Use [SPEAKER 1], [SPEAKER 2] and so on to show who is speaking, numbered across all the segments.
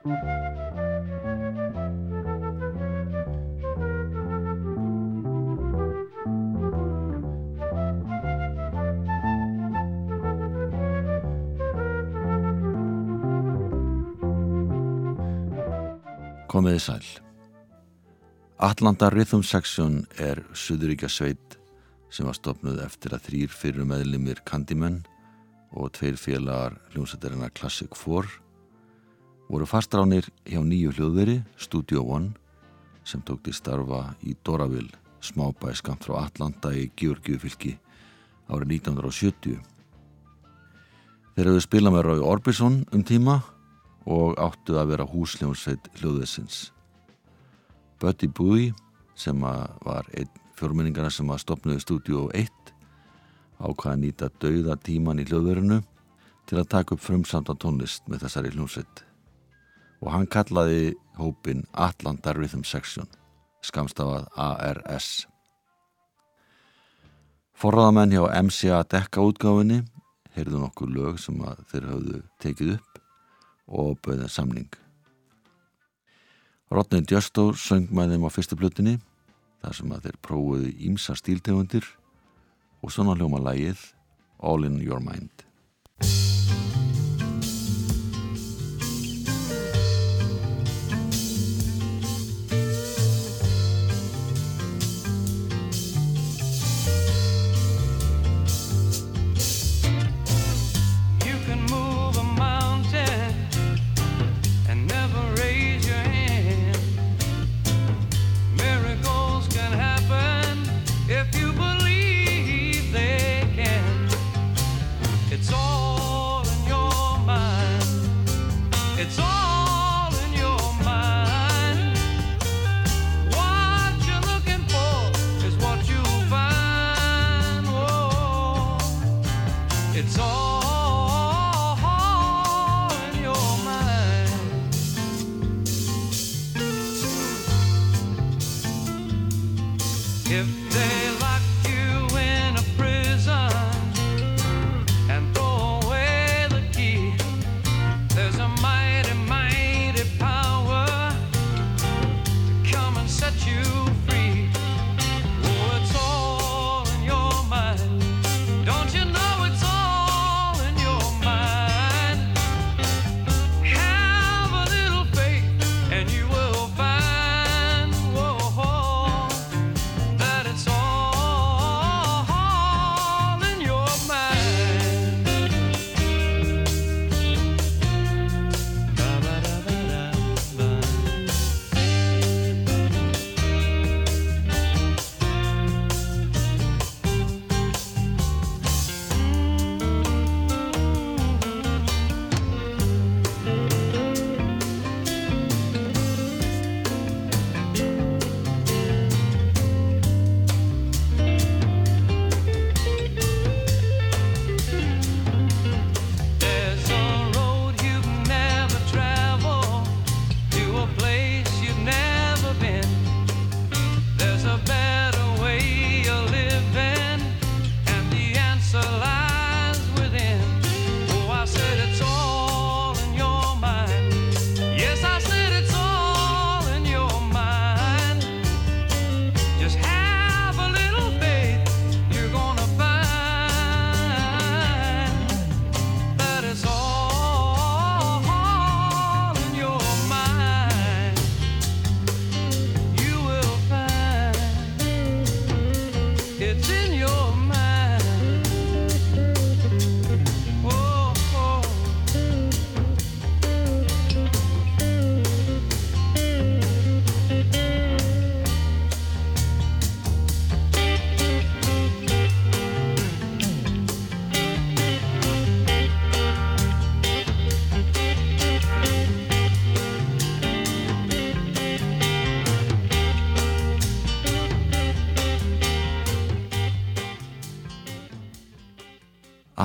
[SPEAKER 1] Komiði sæl. Atlanta Rhythm Section er Suðuríkja sveit sem var stopnuð eftir að þrýr fyrir meðlimir Candyman og tveir félagar hljómsættarina Classic 4 voru fastránir hjá nýju hljóðveri Studio One sem tók til starfa í Doraville smábæ skamt frá Atlanta í Georgiufylki árið 1970. Þeir hefðu spilað með Rói Orbison um tíma og áttu að vera húsljónsveit hljóðvesins. Buddy Bowie sem var einn fjórminningarna sem að stopnuði stúdíu 1 ákvaða að nýta dauða tíman í hljóðverinu til að taka upp frumsamta tónlist með þessari hljómsveit og hann kallaði hópin Atlanta Rhythm Section skamstafað ARS Forraðamenn hjá MCA dekka útgáfinni heyrðu nokkur lög sem þeir hafðu tekið upp og bauða samning. Rodney Justo söng með þeim á fyrstu blutinni þar sem þeir prófuðu ímsa stíltegundir og svona hljóma lægið All in Your Mind.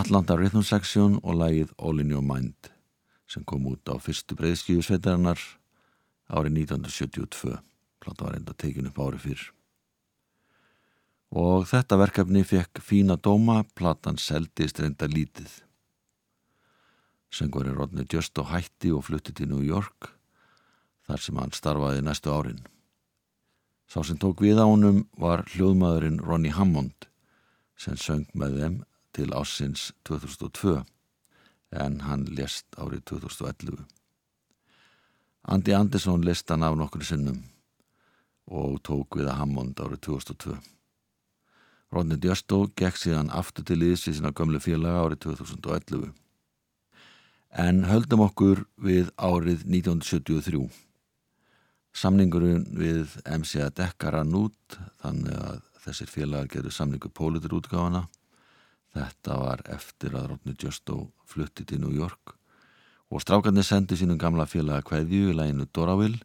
[SPEAKER 1] Atlanta Rhythm Section og lægið All in Your Mind sem kom út á fyrstu breyðskífu sveitarinnar árið 1972 plata var enda tekin upp árið fyrr. Og þetta verkefni fekk fína dóma platan seldist reynda lítið. Söngvari Rodney Just og hætti og flutti til New York
[SPEAKER 2] þar sem hann starfaði næstu árin. Sá sem tók við á honum var hljóðmaðurinn Ronnie Hammond sem söng með þeim til ásins 2002 en hann lest árið 2011. Andi Andersson lest hann af nokkur sinnum og tók við að Hammond árið 2002. Rodney Djöstó gekk síðan aftur til íðs í sína gömlu félaga árið 2011. En höldum okkur við árið 1973. Samningurinn við MCA dekkar hann út þannig að þessir félagar gerur samningu pólitur útgáfana. Þetta var eftir að Rodney Djöstó flutti til New York og strákarnir sendi sínum gamla félaga hverju í læginu Doraville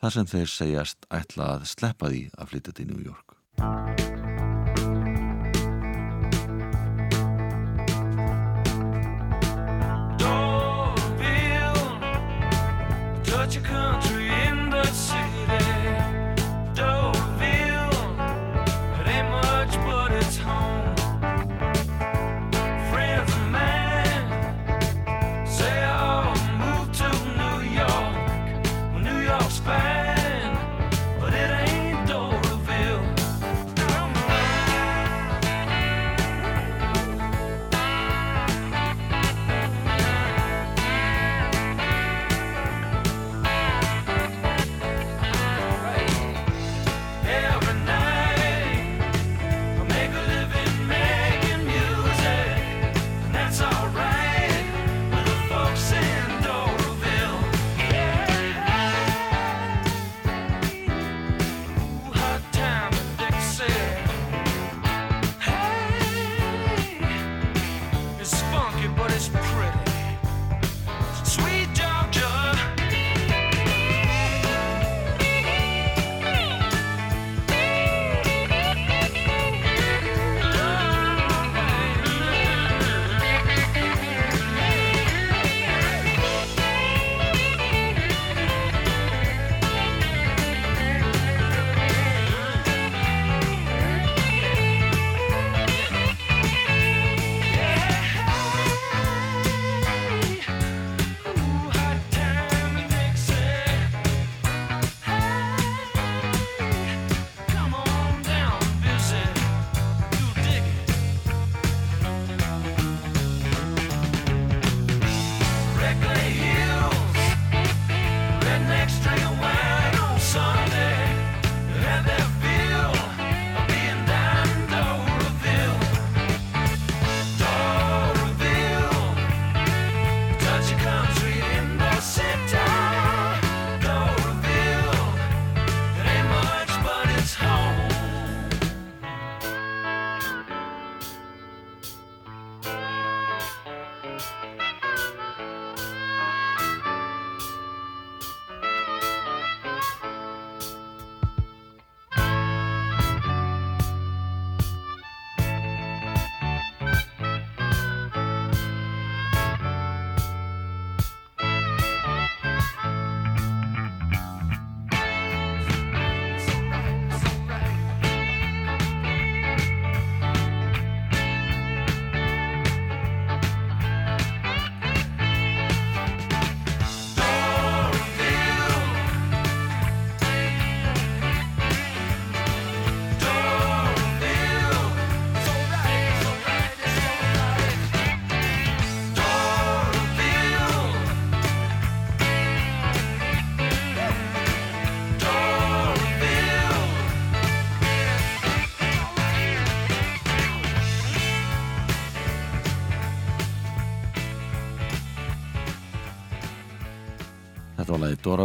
[SPEAKER 2] þar sem þeir segjast ætla að sleppa því að flytja til New York. Þetta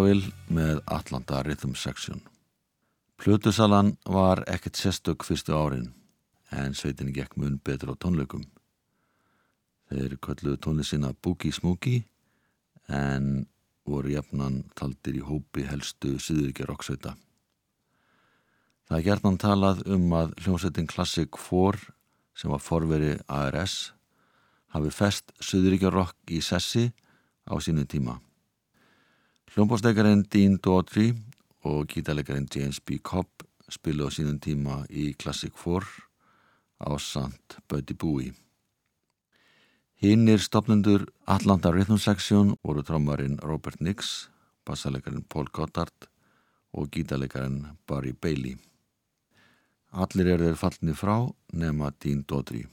[SPEAKER 2] Doraville með Atlanta Rhythm Section. Plutusalan var ekkert sérstök fyrstu árin en sveitinni gekk mun betur á tónleikum. Þeir kölluðu tónlið sinna Boogie Smoogie en voru jafnan taldir í hópi helstu Suðuríkja roksveita. Það er gertan talað um að hljómsveitin Classic 4 sem var forveri ARS hafi fest Suðuríkja rock í sessi á sínu tíma. Hljómbóstekarinn Dean Daughtry og gítarlekarinn James B. Cobb spilu á sínum tíma í Classic 4 á Sant Buddy Bowie. Hinnir stopnendur Atlanta Rhythm Section voru trómarinn Robert Nix,
[SPEAKER 3] bassalegarinn Paul Goddard og gítalegarinn Barry Bailey. Allir er þeir fallni frá nema Dean Dodry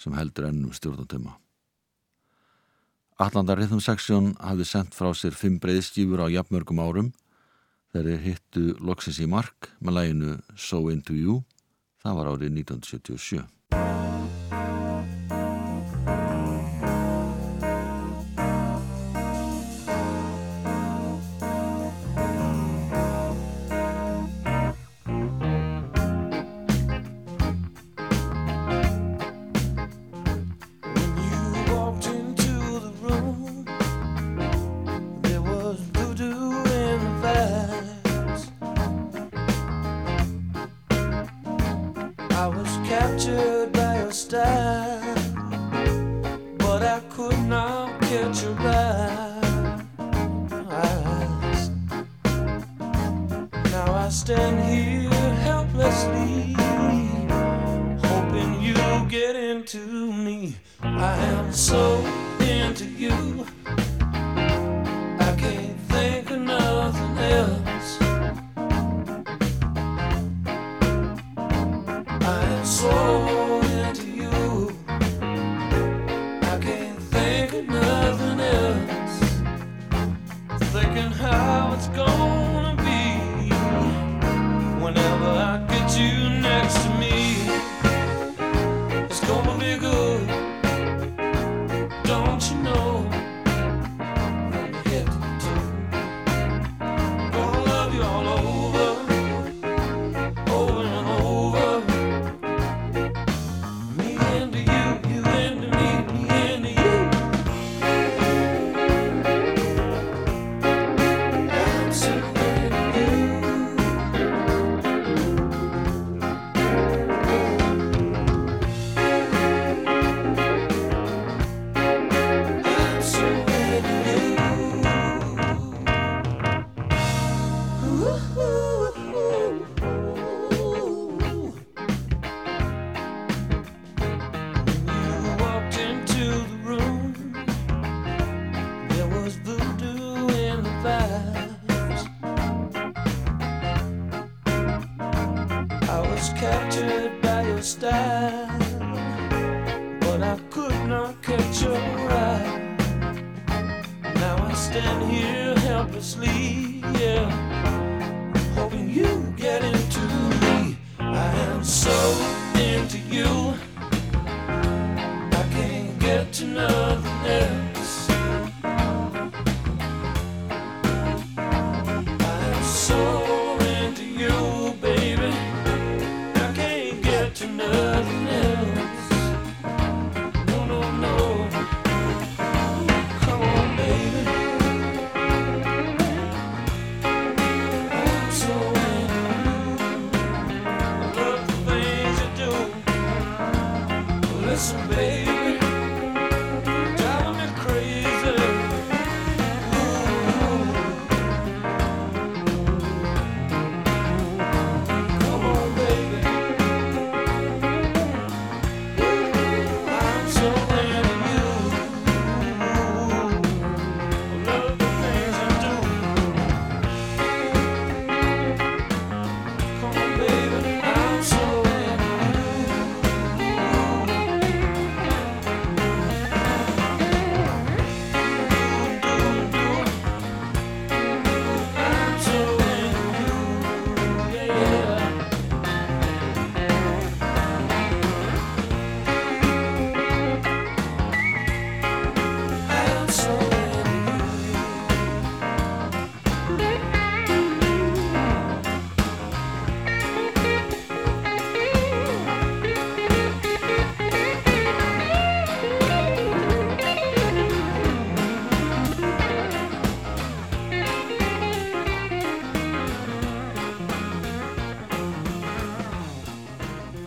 [SPEAKER 3] sem heldur ennum stjórnatuma. Atlanta Rhythm Section hafði sendt frá sér fimm breyðskífur á jafnmörgum árum þeir hittu loksins í mark með læginu So Into You, það var árið 1977.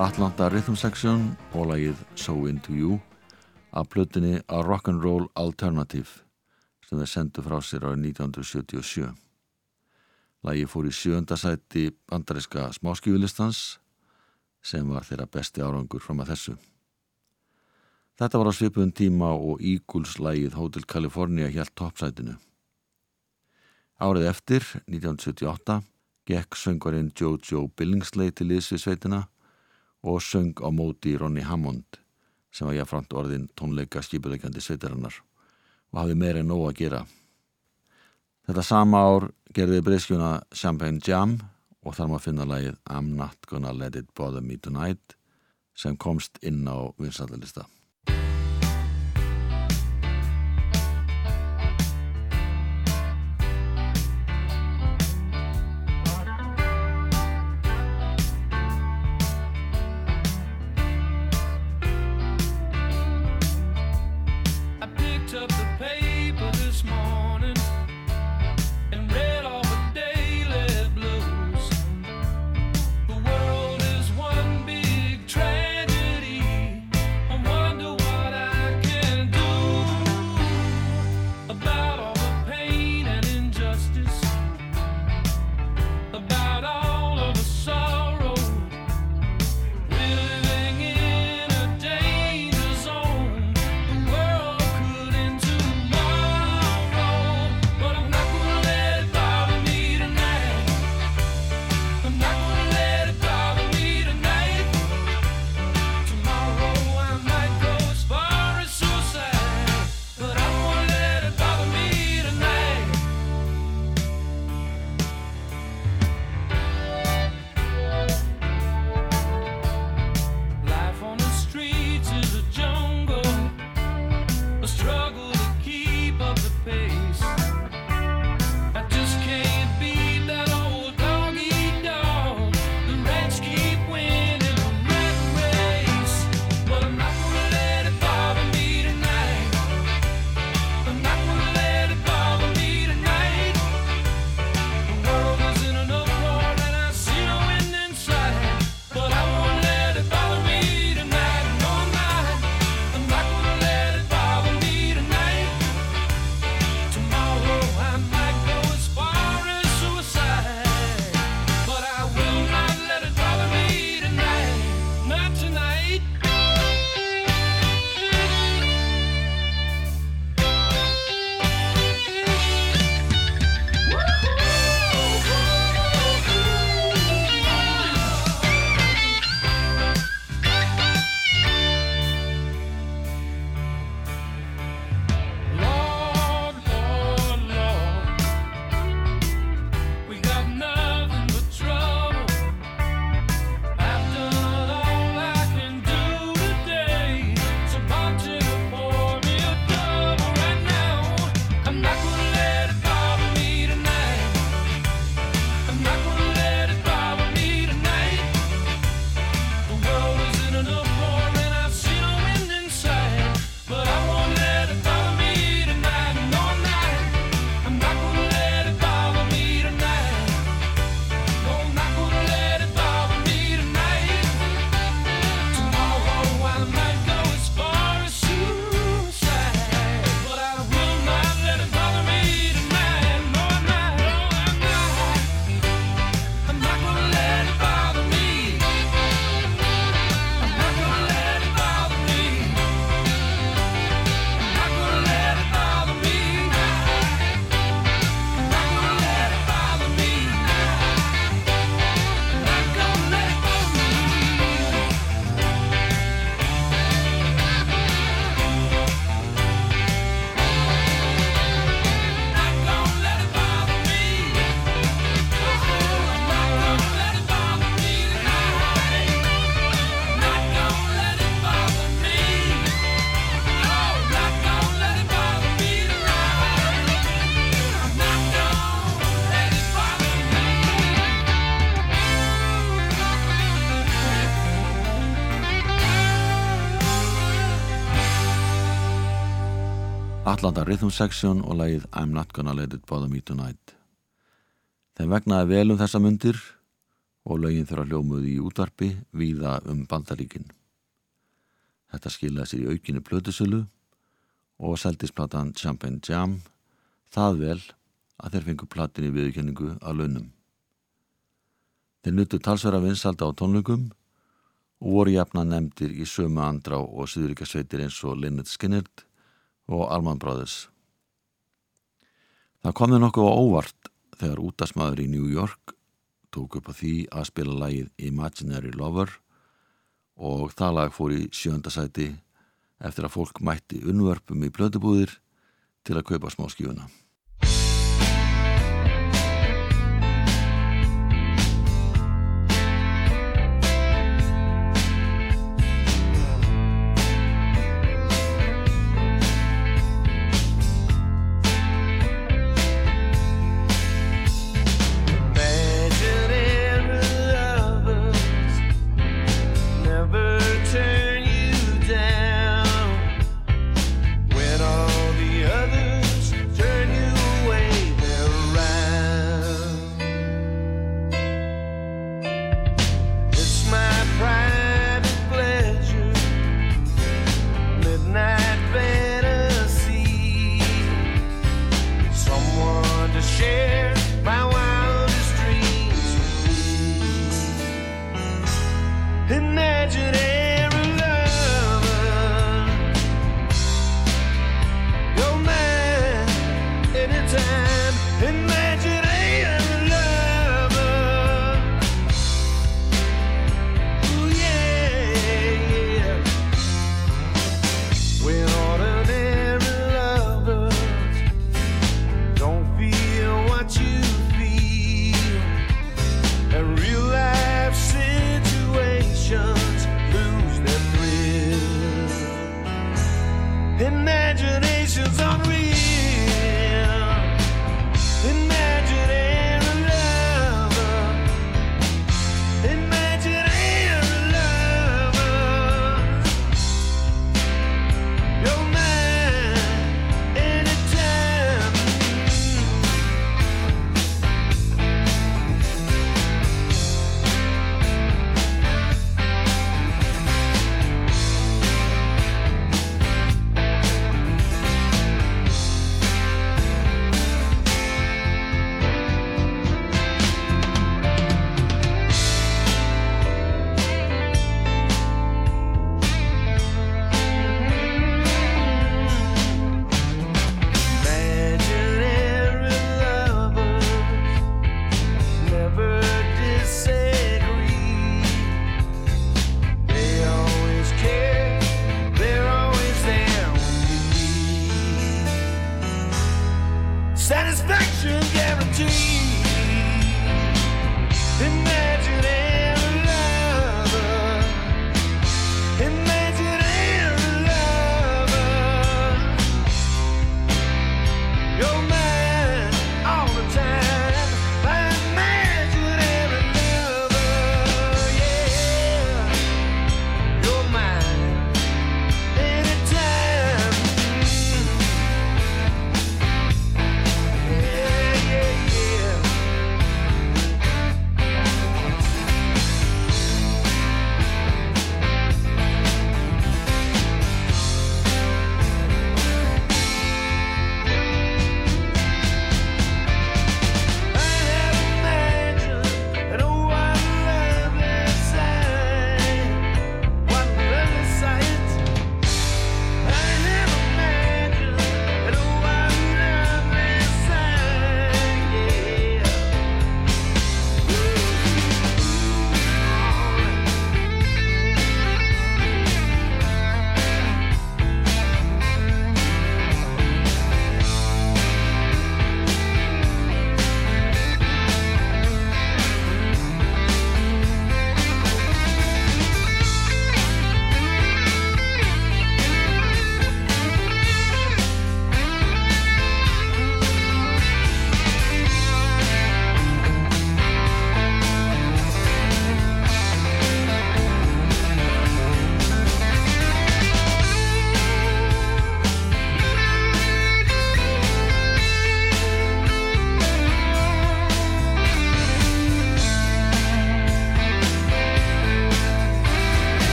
[SPEAKER 3] Atlanta Rhythm Section og lagið So Into You af plötunni A Rock'n'Roll Alternative sem þeir sendu frá sér árið 1977. Lagið fór í sjönda sæti bandariska smáskjúlistans sem var þeirra besti árangur fram að þessu. Þetta var á svipun tíma og Eagles lagið Hotel California hjælt toppsætinu. Árið eftir, 1978, gekk söngvarinn Jojo Billingsley til liðsviðsveitina og söng á móti Ronny Hammond sem var jáframt orðin tónleika skipuleikandi sveitarinnar og hafði meira en nóg að gera. Þetta sama ár gerði breyskjuna Champagne Jam og þar maður finna lagið I'm Not Gonna Let It Bother Me Tonight sem komst inn á vinsaldalista. Atlanta Rhythm Section og lagið I'm Not Gonna Let It Bother Me Tonight. Þeim vegnaði vel um þessa myndir og lögin þurfa hljómuði í útvarpi víða um bandaríkin. Þetta skilaði sér í aukinu plötusölu og seldisplatan Champagne Jam það vel að þeir fengu platin í viðkenningu að launum. Þeir nuttu talsverða vinsalda á tónlögum og voru jafna nefndir í sömu andrá og syðuríkasveitir eins og Lynyrd Skynyrd og Alman Brothers. Það kom þau nokkuð á óvart
[SPEAKER 4] þegar útasmaður í New York tók upp á því að spila lagið Imaginary Lover og það lag fór í sjöndasæti eftir að fólk mætti unnvörpum í blödubúðir til að kaupa smá skífuna.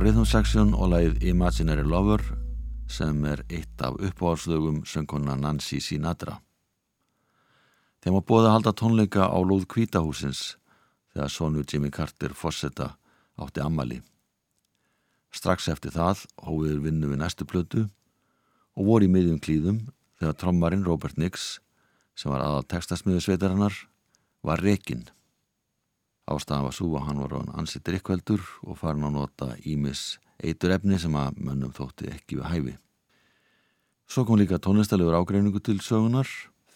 [SPEAKER 4] Atlanta Rhythm Section og lagið Imaginary Lover sem er eitt af uppáhalslögum söngkonna Nancy Sinatra. Þeim var bóðið að halda tónleika á lóð kvítahúsins þegar sonu Jimmy Carter Fossetta átti ammali. Strax eftir það hófiður vinnu við næstu plötu og voru í miðjum klíðum þegar trommarinn Robert Nix sem var aðal textasmiðu sveitarinnar var rekinn. Ástæðan var svo að hann var á hann ansitt drikkveldur og farin að nota ímis eitur efni sem að mönnum þótti ekki við hæfi. Svo kom líka tónlistalegur ágreiningu til sögunar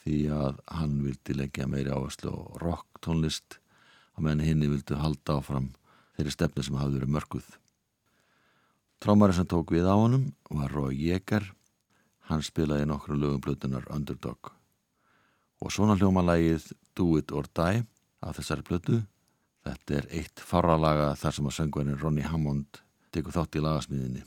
[SPEAKER 4] því að hann vildi leggja meiri áherslu og rock tónlist að menn henni vildi halda áfram þeirri stefni sem hafði verið mörguð. Trámari sem tók við á honum var Rói Jekar, hann spilaði nokkru lögum blötunar Underdog og svona hljóma lægið Do It or Die af þessari blötu Þetta er eitt farralaga þar sem að söngverðin Ronny Hammond tekur þátt í lagasmíðinni.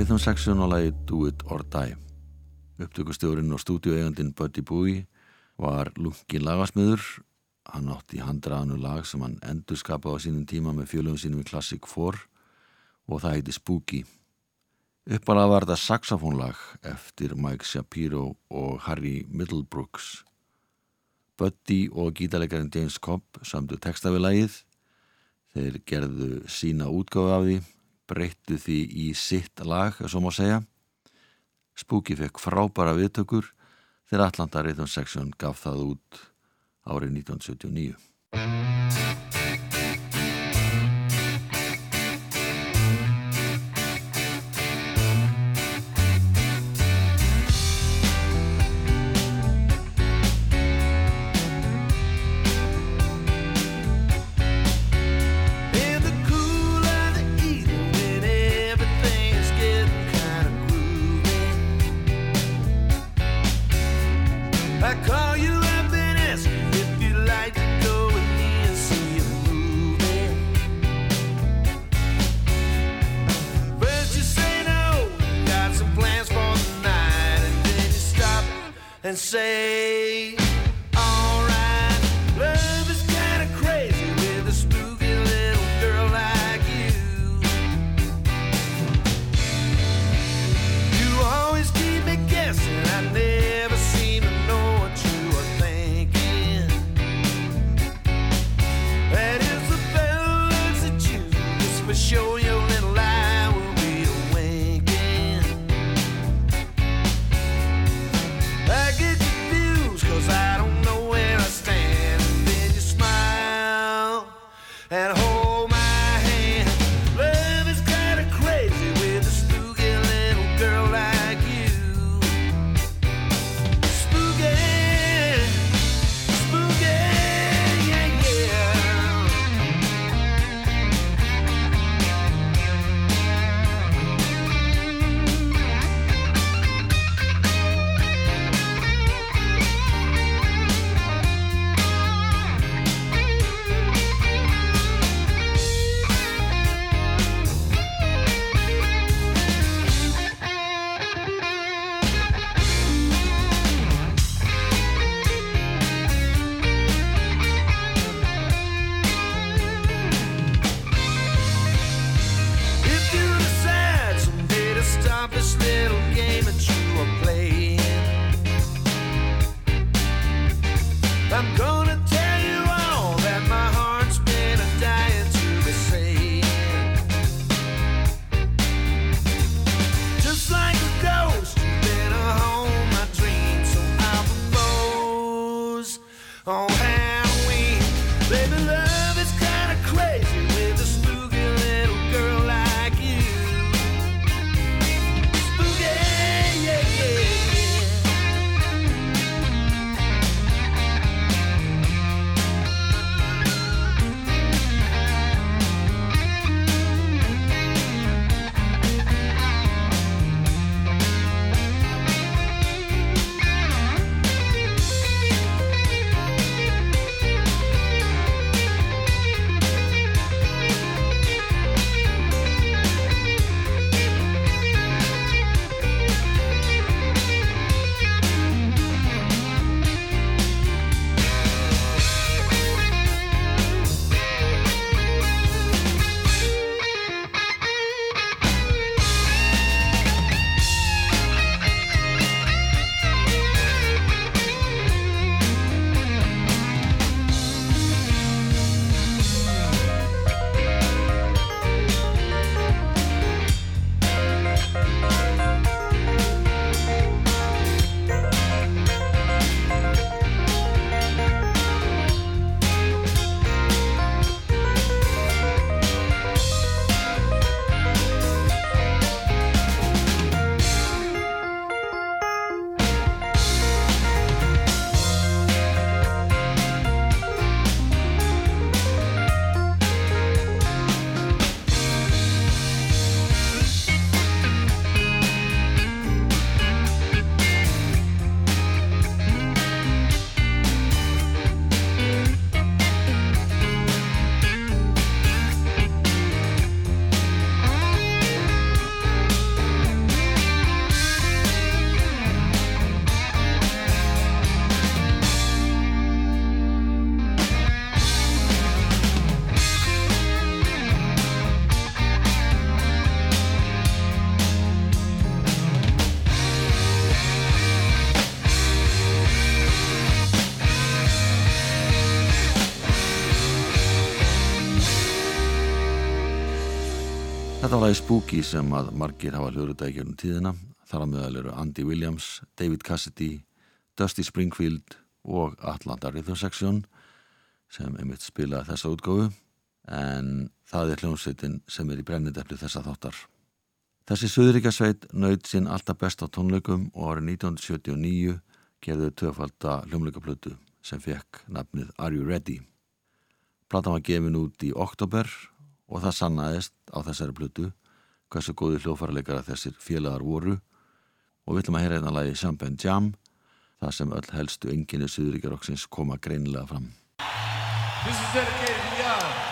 [SPEAKER 4] Rhythm Section og lagi Do It or Die. Upptökustjórin og stúdíuegandin Buddy Bowie var lungin lagasmiður. Hann átti í handraðanu lag sem hann endur skapaði á sínum tíma með fjölugum sínum í Classic 4 og það heiti Spooky. Uppalað var þetta saxofónlag eftir Mike Shapiro og Harry Middlebrooks. Buddy og gítarleikarinn James Cobb samdu texta við lagið. Þeir gerðu sína útgáfi af því breyttu því í sitt lag, svo má segja. Spooky fekk frábæra viðtökur þegar Atlanta Rhythm Section gaf það út árið 1979.
[SPEAKER 2] Þetta var lagi Spooky sem að margir hafa hljóruða í gegnum tíðina. Þar að meðal eru Andy Williams, David Cassidy, Dusty Springfield og Atlanta Rhythm Section sem einmitt spila þessa útgáfu en það er hljómsveitin sem er í brennindefli þessa þáttar. Þessi Suðuríkasveit nöyð sín alltaf best á tónleikum og árið 1979 gerðu töfalda hljómleikaplötu sem fekk nafnið Are You Ready? Platan var gefin út í oktober og það sannaðist á þessari plötu hversu góði hljófarleikara þessir félagar voru og við ætlum að heyra einna lagi Champagne Jam það sem öll helstu enginni Suðuríkaroksins koma greinilega fram.
[SPEAKER 3] This is dedicated to y'all.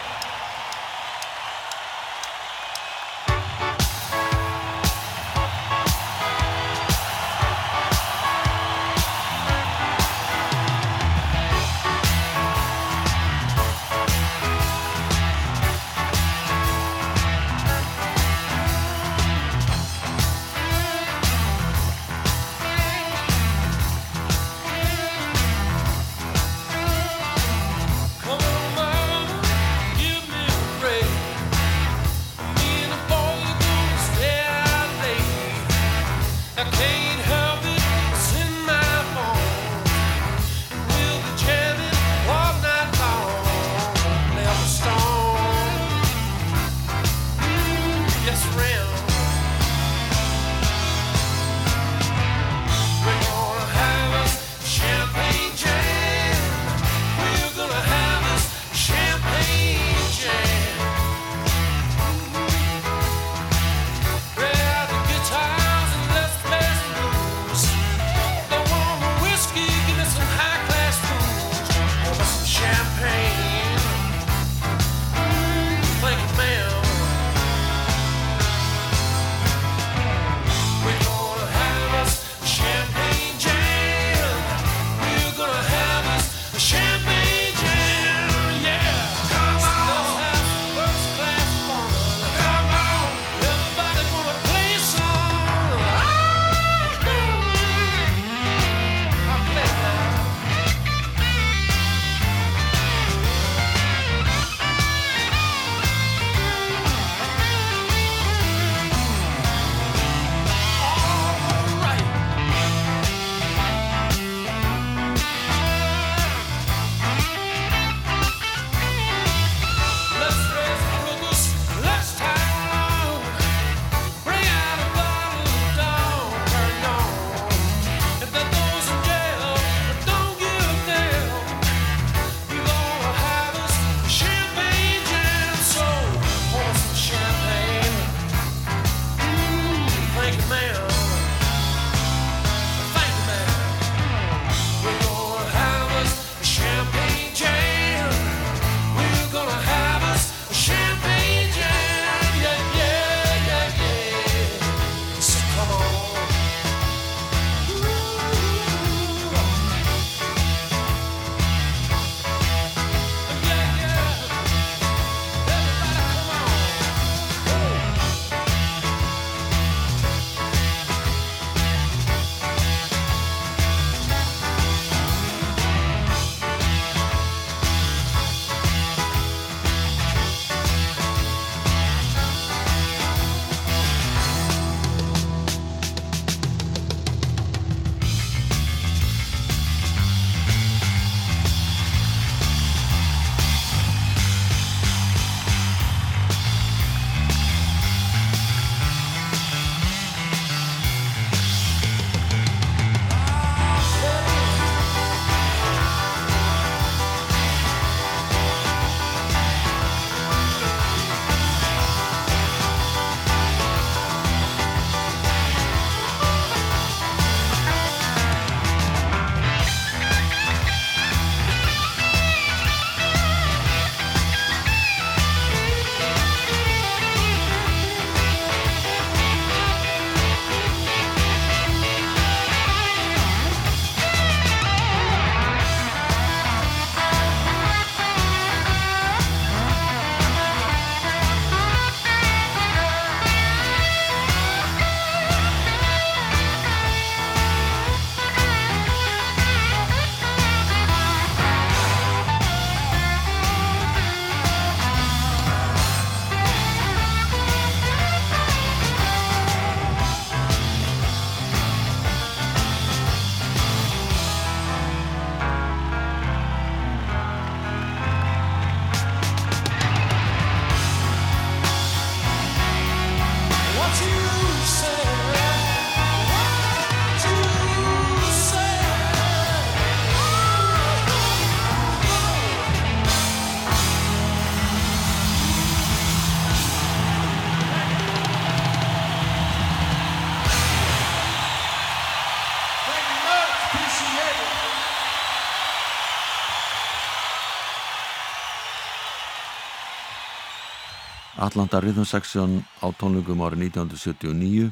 [SPEAKER 2] Atlanta Rhythm Section á tónlingum árið 1979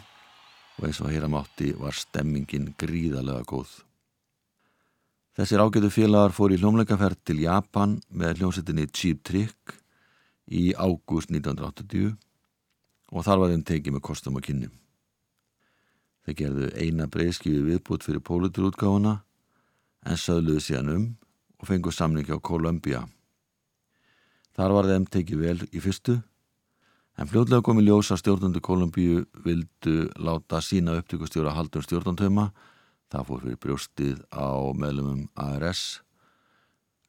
[SPEAKER 2] og eins og heyra mátti var stemmingin gríðarlega góð. Þessir ágætu félagar fór í hljómleikaferð til Japan með hljómsettinni Cheap Trick í ágúst 1980 og þar var þeim tekið með kostum og kynni. Þeir gerðu eina breyðskifi viðbútt fyrir póluturútgáfuna en söðluðu síðan um og fengu samningi á Columbia. Þar var þeim tekið vel í fyrstu en fljóðlega komi ljós að stjórnundu Columbíu vildu láta sína upptökustjóra haldum stjórnantöma það fór fyrir brjóstið á meðlumum ARS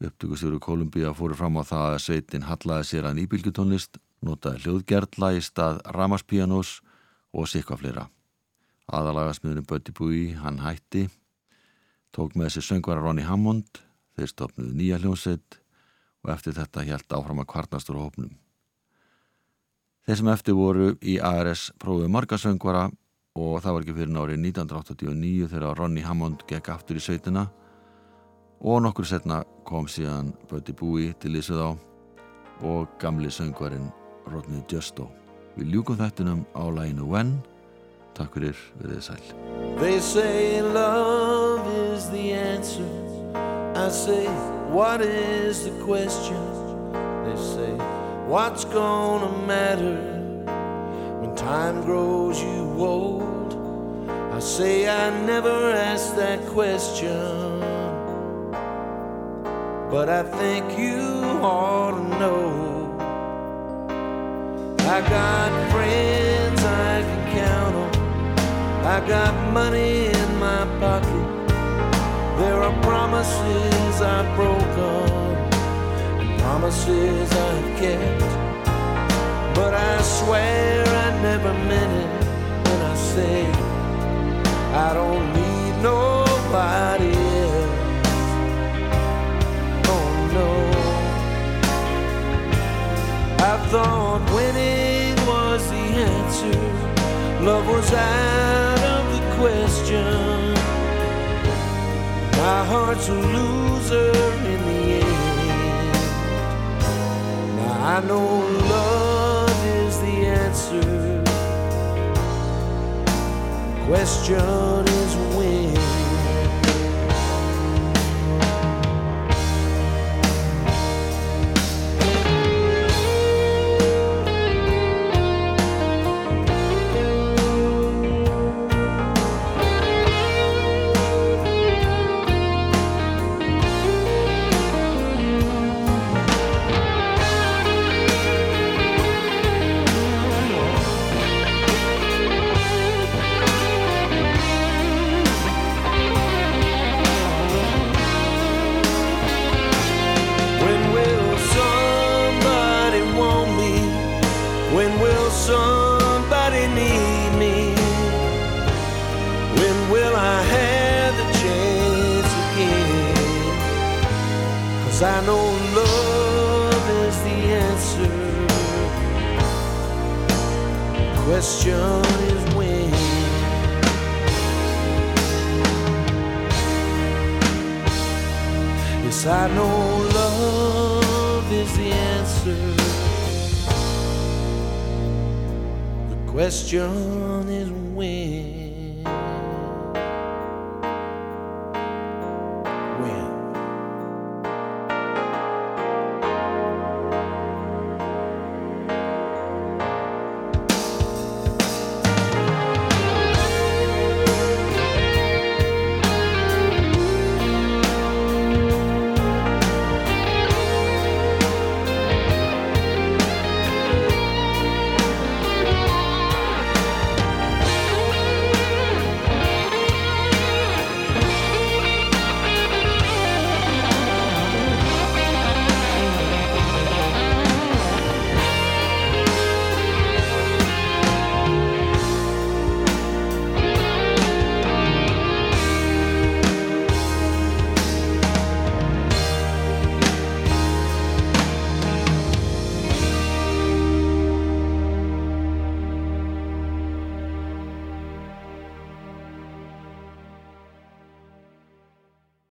[SPEAKER 2] upptökustjóru Columbíu fóru fram á það að sveitin hallaði sér að nýbylgutónlist notaði hljóðgerðla í stað ramaspíanós og sikva fleira. Aðalagasmiðurinn Buddy Bui hann hætti tók með þessi söngvara Ronnie Hammond þeir stopnuðu nýja hljómsveit og eftir þetta helt áfram að kvarnastur hópnum Þeir sem eftir voru í ARS prófið marga söngvara og það var ekki fyrir nárið 1989 þegar Ronny Hammond gekk aftur í sveitina og nokkur setna kom síðan Buddy Bui til Ísuð á og gamli söngvarin Rodney Justo. Við ljúkum þættunum á læginu When. Takk fyrir, við þið sæl.
[SPEAKER 4] They say love is the answer. I say, what is the question? They say, what's gonna matter when time grows you old? I say, I never asked that question, but I think you ought to know. I got friends I can count on. I got money in my pocket. There are promises I've broken promises I've kept. But I swear I never meant it when I say I don't need nobody else. Oh no. I thought winning was the answer. Love was out of the question. My heart's a loser I know love is the answer. The question is when. When Question is when. Yes, I know love is the answer. The question is when.